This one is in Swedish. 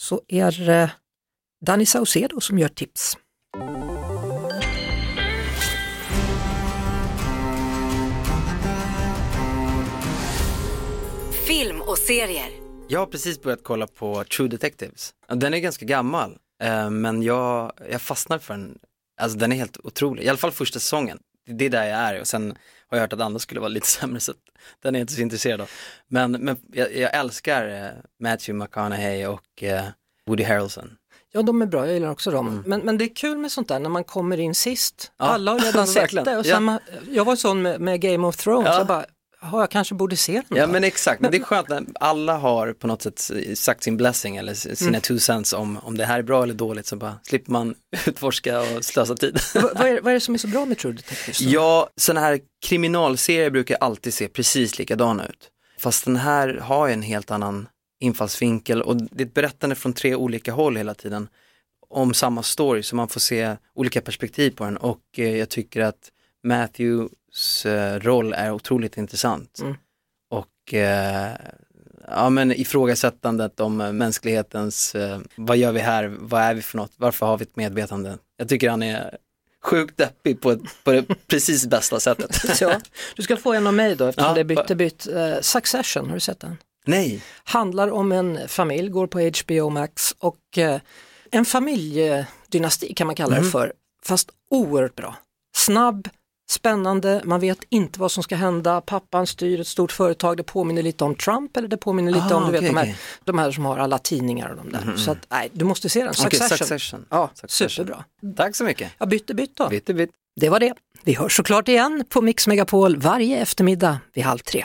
så är det Danny Saucedo som gör tips. Film och serier. Jag har precis börjat kolla på True Detectives. Den är ganska gammal, eh, men jag, jag fastnar för den. Alltså den är helt otrolig, i alla fall första säsongen. Det är där jag är och sen har jag hört att andra skulle vara lite sämre så den är jag inte så intresserad av. Men, men jag, jag älskar eh, Matthew McConaughey och eh, Woody Harrelson. Ja, de är bra, jag gillar också dem. Men, men det är kul med sånt där när man kommer in sist. Ja, Alla har redan sett det. Och Ja. samma, Jag var sån med, med Game of Thrones, Ja. jag bara, "Jaha, jag kanske borde se den Ja då." men exakt, men det är skönt när alla har på något sätt sagt sin blessing eller sina two cents om, om det här är bra eller dåligt så bara slipper man utforska och slösa tid. vad, är, vad är det som är så bra med True Detectives? då? Ja, sådana här kriminalserier brukar alltid se precis likadana ut. Fast den här har en helt annan infallsvinkel och det är ett berättande från tre olika håll hela tiden om samma story så man får se olika perspektiv på den och eh, jag tycker att Matthews eh, roll är otroligt intressant. Mm. Och eh, ja men ifrågasättandet om mänsklighetens, eh, vad gör vi här, vad är vi för något, varför har vi ett medvetande? Jag tycker han är sjukt deppig på, på det precis bästa sättet. Ja, du ska få en av mig då eftersom Ja, det är bytt bytt. Eh, Succession, har du sett den? Nej, Handlar om en familj, går på HBO Max och eh, en familjedynasti kan man kalla det för, fast oerhört bra. Snabb, spännande, man vet inte vad som ska hända, pappan styr ett stort företag, det påminner lite om Trump eller det påminner lite Ah, om du vet, okej, de, här, okej. de här som har alla tidningar och de där. Så att, nej, du måste se den, Succession. Succession. Ja, Succession. superbra. tack så mycket. Ja, bytte bytt då. Vitt. Det var det. Vi hörs såklart igen på Mix Megapol varje eftermiddag vid halv tre.